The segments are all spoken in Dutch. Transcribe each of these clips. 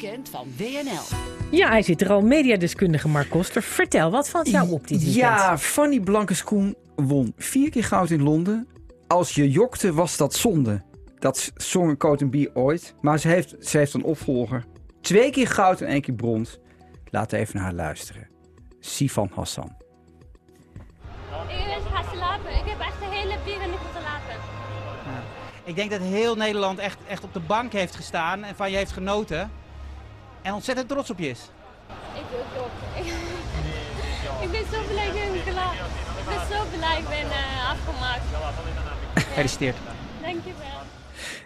weekend van WNL. Ja, hij zit er al, mediadeskundige Mark Koster. Vertel, wat valt jou op dit weekend? Ja, Fanny Blankers-Koen won vier keer goud in Londen. Als je jokte, was dat zonde. Dat zong een Coat B ooit. Maar ze heeft, ze heeft een opvolger. Twee keer goud en één keer brons. Laten we even naar haar luisteren. Sifan Hassan. Ik ben gaan slapen. Ik heb echt de hele bieren niet moeten laten. Ik denk dat heel Nederland echt, echt op de bank heeft gestaan en van je heeft genoten. En ontzettend trots op je is. Ik doe het ook. Ik ben zo blij dat ik klaar. Ik ben zo blij ik ben eh, afgemaakt. Gefeliciteerd. Dankjewel.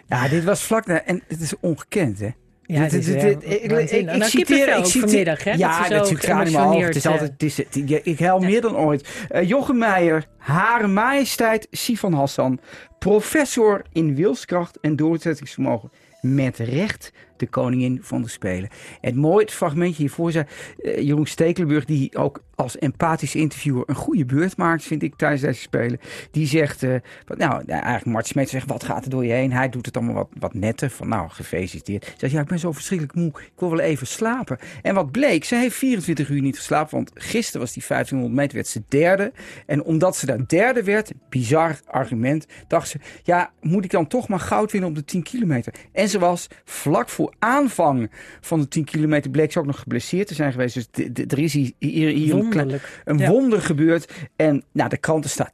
Ja, dit was vlak na... En het is ongekend, hè? Ja, Dit- dit is, dit- eh, dit- ik- ik- ik Nou, citeer- ik ook citeer- vanmiddag, hè? Ja, Dat ogen. Het is altijd, het is, het- ik- ik huil meer dan ooit. Eh, Jochem Meijer, Hare Majesteit Sifan Hassan, professor in wilskracht en doorzettingsvermogen. Met recht de koningin van de Spelen. Het mooie fragmentje hiervoor zei eh, Jeroen Stekelenburg, die ook als empathisch interviewer een goede beurt maakt, vind ik, tijdens deze Spelen. Die zegt, eh, wat, nou, eigenlijk Mart Smeet zegt, wat gaat er door je heen? Hij doet het allemaal wat, wat netter. Van, nou, gefeliciteerd. Zegt, ja, ik ben zo verschrikkelijk moe. Ik wil wel even slapen. En wat bleek, ze heeft 24 uur niet geslapen, want gisteren was die 1500 meter, werd ze derde. En omdat ze daar derde werd, bizar argument, dacht ze, ja, moet ik dan toch maar goud winnen op de 10 kilometer? En ze was vlak voor aanvang van de 10 kilometer, bleek ze ook nog geblesseerd te zijn geweest. Dus er is hier, hier, hier een, klein- Wonderlijk. een Ja. wonder gebeurd. En nou, de kranten staan,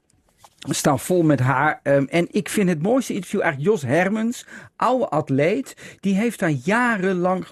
staan vol met haar. Ehm, en ik vind het mooiste interview eigenlijk Jos Hermens, oude atleet. Die heeft haar jarenlang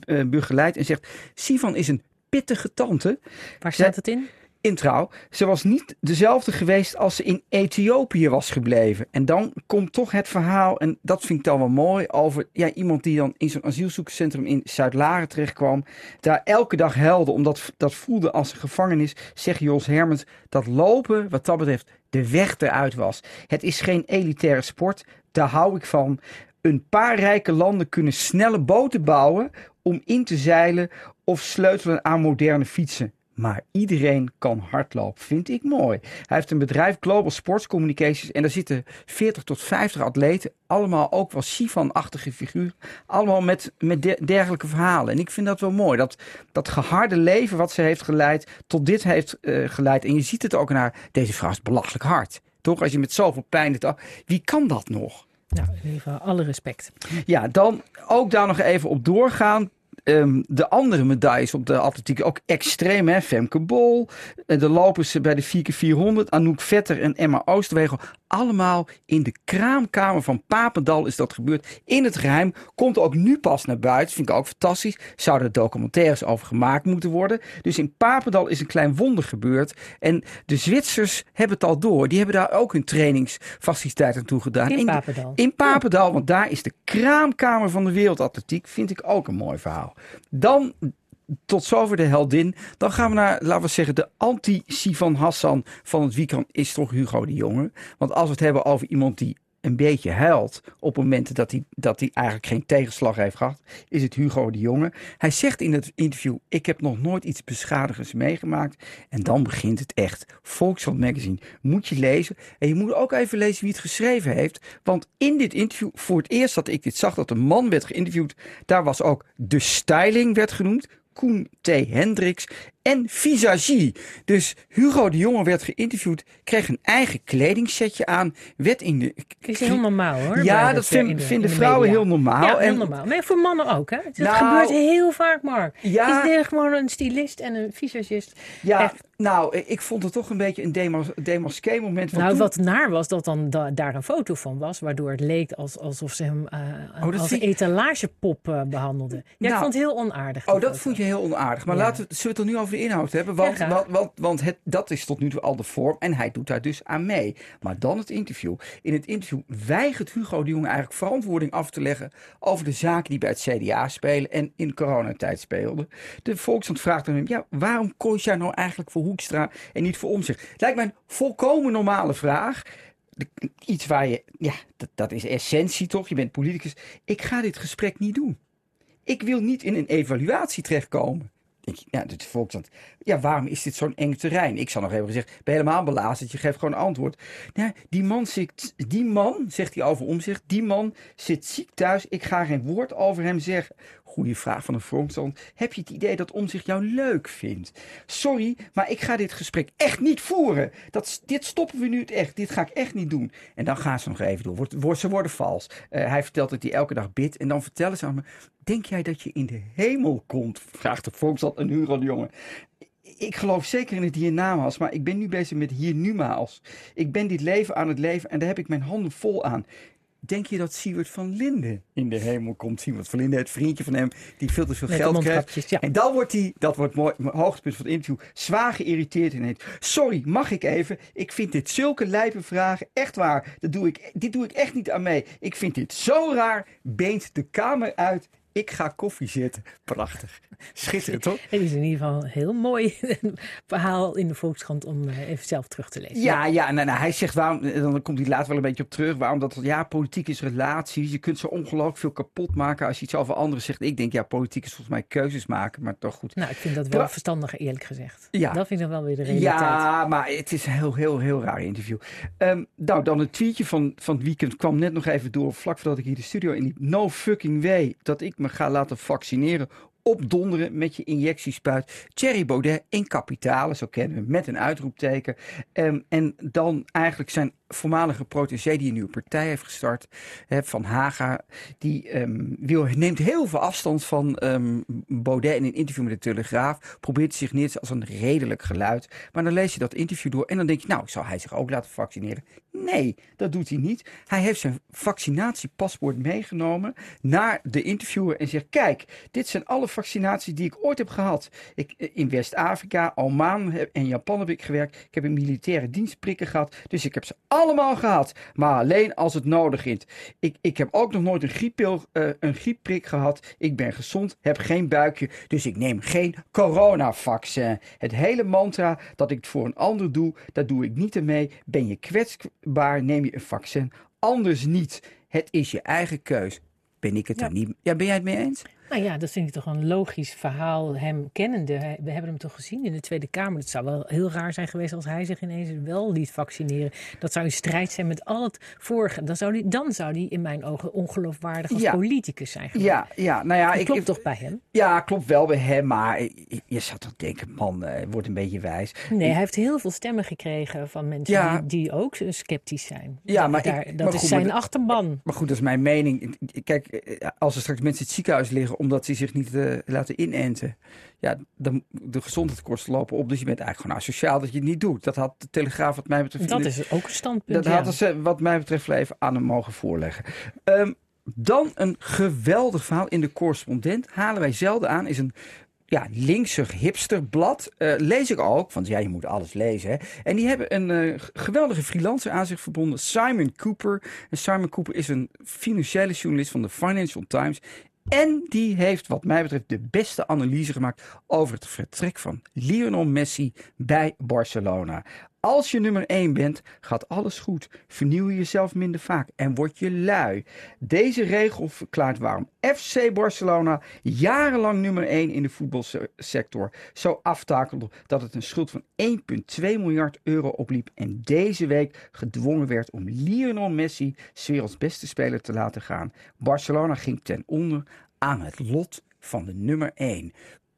eh, begeleid en zegt, Sivan is een pittige tante. Waar staat het in? In trouw, ze was niet dezelfde geweest als ze in Ethiopië was gebleven. En dan komt toch het verhaal, en dat vind ik dan wel mooi, over ja, iemand die dan in zo'n asielzoekerscentrum in Zuid-Laren terechtkwam. Daar elke dag helde, omdat dat voelde als een gevangenis. Zegt Jos Hermens dat lopen, wat dat betreft, de weg eruit was. Het is geen elitaire sport, daar hou ik van. Een paar rijke landen kunnen snelle boten bouwen om in te zeilen of sleutelen aan moderne fietsen. Maar iedereen kan hardlopen, vind ik mooi. Hij heeft een bedrijf, Global Sports Communications, en daar zitten 40 tot 50 atleten. Allemaal ook wel Sivan-achtige figuren. Allemaal met, met de- dergelijke verhalen. En ik vind dat wel mooi. Dat, dat geharde leven wat ze heeft geleid, tot dit heeft eh, geleid. En je ziet het ook naar deze vrouw is belachelijk hard. Toch? Als je met zoveel pijn af. Wie kan dat nog? Nou, in ieder geval alle respect. Ja, dan ook daar nog even op doorgaan. Ehm, de andere medailles op de atletiek ook extreem. Hè? Femke Bol, eh, de lopers bij de 4x400, Anouk Vetter en Emma Oosterwegel. Allemaal in de kraamkamer van Papendal is dat gebeurd. In het geheim. Komt ook nu pas naar buiten. Vind ik ook fantastisch. Zouden er documentaires over gemaakt moeten worden. Dus in Papendal is een klein wonder gebeurd. En de Zwitsers hebben het al door. Die hebben daar ook hun trainingsfaciliteiten toe gedaan. In Papendal. in Papendal, want daar is de kraamkamer van de wereldatletiek. Vind ik ook een mooi verhaal. Dan tot zover de heldin. Dan gaan we naar, laten we zeggen, de anti-Sivan Hassan van het weekend is toch Hugo de Jonge. Want als we het hebben over iemand die een beetje huilt op momenten dat hij, dat hij eigenlijk geen tegenslag heeft gehad, is het Hugo de Jonge. Hij zegt in het interview, ik heb nog nooit iets beschadigends meegemaakt. En dan begint het echt. Volkskrant Magazine moet je lezen. En je moet ook even lezen wie het geschreven heeft. Want in dit interview, voor het eerst dat ik dit zag, dat een man werd geïnterviewd, daar was ook de styling werd genoemd. Koen T. Hendricks en Visagie. Dus Hugo de Jonge werd geïnterviewd, kreeg een eigen kledingsetje aan, werd in de... Is heel normaal hoor. Ja, dat, dat vind- in de- vinden in de vrouwen heel normaal. Ja, heel En- normaal. Maar voor mannen ook, hè? Het Nou, gebeurt heel vaak, Mark. Ja. Is er gewoon een stylist en een visagist? Ja, Echt. nou, ik vond het toch een beetje een demas, demasqué moment. Nou, toen- wat naar was dat dan da- daar een foto van was, waardoor het leek als, alsof ze hem eh, Oh, dat als vind etalagepop eh, behandelden. Ja, ik Nou. vond het heel onaardig. Oh, dat foto. vond je heel onaardig. Maar Ja. laten we, zullen we het er nu over de inhoud hebben? Want, want, want, want het, dat is tot nu toe al de vorm. En hij doet daar dus aan mee. Maar dan het interview. In het interview weigert Hugo de Jonge eigenlijk verantwoording af te leggen... over de zaken die bij het CDA spelen en in coronatijd speelden. De Volkskrant vraagt aan hem... Ja, waarom koos jij nou eigenlijk voor Hoekstra en niet voor Omtzigt? Lijkt mij een volkomen normale vraag... Iets waar je, ja, dat, dat is essentie toch? Je bent politicus. Ik ga dit gesprek niet doen. Ik wil niet in een evaluatie terechtkomen. Ik, ja, dit Volkskrant. Ja, waarom is dit zo'n eng terrein? Ik zou nog even gezegd, ben helemaal belazerd, je geeft gewoon antwoord. Die man zit, die man, zegt hij over omzicht, die man zit ziek thuis. Ik ga geen woord over hem zeggen. Goeie vraag van een Volkskrant. Heb je het idee dat omzicht jou leuk vindt? Sorry, maar ik ga dit gesprek echt niet voeren. Dat, dit stoppen we nu echt. Dit ga ik echt niet doen. En dan gaan ze nog even door. Wordt, wordt, ze worden vals. Eh, hij vertelt dat hij elke dag bidt. En dan vertellen ze aan me, denk jij dat je in de hemel komt? Vraagt de Volkskrant een aan de jongen. Ik geloof zeker in het hiernamaals, maar ik ben nu bezig met hier numaals. Ik ben dit leven aan het leven en daar heb ik mijn handen vol aan. Denk je dat Siewert van Linden in de hemel komt? Siewert van Linden, het vriendje van hem, die veel te veel Met geld krijgt. ja. En dan wordt hij, dat wordt mooi, mijn hoogtepunt van het interview, zwaar geïrriteerd en heet. Sorry, mag ik even? Ik vind dit zulke lijpe vragen. Echt waar, dat doe ik, dit doe ik echt niet aan mee. Ik vind dit zo raar. Beent de kamer uit. Ik ga koffie zitten. Prachtig. Schitterend, toch? Het is in ieder geval een heel mooi verhaal in de Volkskrant om eh, even zelf terug te lezen. Ja, ja nou, nou, hij zegt waarom, en dan komt hij later wel een beetje op terug, waarom dat, ja, politiek is relaties. Je kunt zo ongelooflijk veel kapot maken als je iets over anderen zegt. Ik denk, ja, politiek is volgens mij keuzes maken, maar toch goed. Nou, ik vind dat wel verstandiger, eerlijk gezegd. Ja. Dat vind ik dan wel weer de realiteit. Ja, maar het is een heel, heel, heel raar interview. Ehm, nou, dan een tweetje van, van het weekend kwam net nog even door, vlak voordat ik hier de studio inliep. No fucking way dat ik me ga laten vaccineren. Opdonderen met je injectiespuit. Thierry Baudet in kapitalen, zo kennen we met een uitroepteken. Ehm, en dan eigenlijk zijn voormalige protégé die een nieuwe partij heeft gestart, hè, Van Haga, die ehm, wil, neemt heel veel afstand van ehm, Baudet in een interview met de Telegraaf. Probeert zich neer als een redelijk geluid. Maar dan lees je dat interview door en dan denk je, nou, zou hij zich ook laten vaccineren? Nee, dat doet hij niet. Hij heeft zijn vaccinatiepaspoort meegenomen naar de interviewer en zegt, kijk, dit zijn alle vaccinaties die ik ooit heb gehad. Ik, eh, in West-Afrika, Oman en Japan heb ik gewerkt. Ik heb in militaire dienstprikken gehad. Dus ik heb ze allemaal gehad. Maar alleen als het nodig is. Ik, ik heb ook nog nooit een, grieppil, eh, een griepprik gehad. Ik ben gezond, heb geen buikje. Dus ik neem geen coronavaccin. Het hele mantra dat ik het voor een ander doe, dat doe ik niet ermee. Ben je kwetsbaar, neem je een vaccin. Anders niet. Het is je eigen keus. Ben ik het Ja. er niet? Ja, ben jij het mee eens? Nou ja, dat vind ik toch een logisch verhaal, hem kennende. We hebben hem toch gezien in de Tweede Kamer. Het zou wel heel raar zijn geweest als hij zich ineens wel liet vaccineren. Dat zou in strijd zijn met al het vorige. Dan zou hij, dan zou hij in mijn ogen ongeloofwaardig als Ja. politicus zijn geworden. Ja, ja, nou ja, Dat ik, klopt ik- toch bij hem? Ja, klopt wel bij hem, maar je- zou toch denken, man, eh, wordt een beetje wijs. Nee, hij heeft heel veel stemmen gekregen van mensen Ja. die, die ook sceptisch zijn. Ja, maar Daar, ik- dat maar is goed, zijn maar- achterban. Maar goed, dat is mijn mening. Kijk, eh, als er straks mensen in het ziekenhuis liggen omdat ze zich niet eh, laten inenten, ja, dan de gezondheidskosten lopen op. Dus je bent eigenlijk gewoon asociaal dat je het niet doet. Dat had de Telegraaf wat mij betreft... Dat de- is ook een standpunt. Dat ja. hadden ze wat mij betreft even aan hem mogen voorleggen. Ehm, dan een geweldig verhaal in de correspondent. Halen wij zelden aan. Is een ja, linksig hipsterblad. Eh lees ik ook, want ja, je moet alles lezen. Hè. En die hebben een eh, geweldige freelancer aan zich verbonden, Simon Cooper. En Simon Cooper is een financiële journalist van de Financial Times. En die heeft, wat mij betreft, de beste analyse gemaakt over het vertrek van Lionel Messi bij Barcelona. Als je nummer 1 bent, gaat alles goed. Vernieuw je jezelf minder vaak en word je lui. Deze regel verklaart waarom FC Barcelona jarenlang nummer 1 in de voetbalsector zo aftakelde dat het een schuld van 1,2 miljard euro opliep en deze week gedwongen werd om Lionel Messi, werelds beste speler, te laten gaan. Barcelona ging ten onder aan het lot van de nummer 1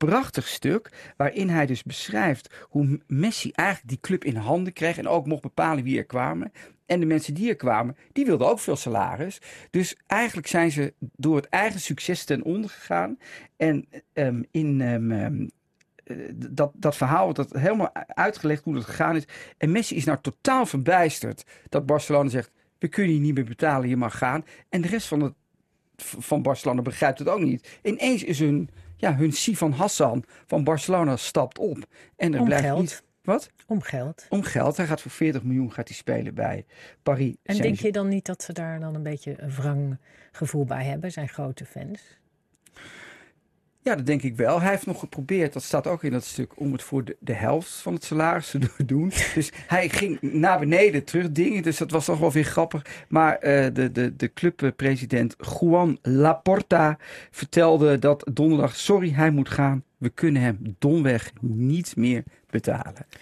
prachtig stuk waarin hij dus beschrijft hoe Messi eigenlijk die club in handen kreeg en ook mocht bepalen wie er kwamen. En de mensen die er kwamen, die wilden ook veel salaris. Dus eigenlijk zijn ze door het eigen succes ten onder gegaan. En ehm, in ehm, ehm, eh, dat, dat verhaal wordt dat helemaal uitgelegd hoe dat gegaan is. En Messi is nou totaal verbijsterd dat Barcelona zegt: we kunnen je niet meer betalen, je mag gaan. En de rest van het van Barcelona begrijpt het ook niet. Ineens is hun, ja, hun Sivan Hassan van Barcelona stapt op. En er Om blijft geld. niet. Wat? Om geld. Om geld. Hij gaat voor 40 miljoen gaat hij spelen bij Paris. En denk je dan niet dat ze daar dan een beetje een wrang gevoel bij hebben, zijn grote fans? Ja, dat denk ik wel. Hij heeft nog geprobeerd, dat staat ook in dat stuk, om het voor de, helft van het salaris te doen. Dus hij ging naar beneden terug dingen, dus dat was toch wel weer grappig. Maar uh, de, de, de clubpresident Juan Laporta vertelde dat donderdag, sorry, hij moet gaan. We kunnen hem domweg niet meer betalen.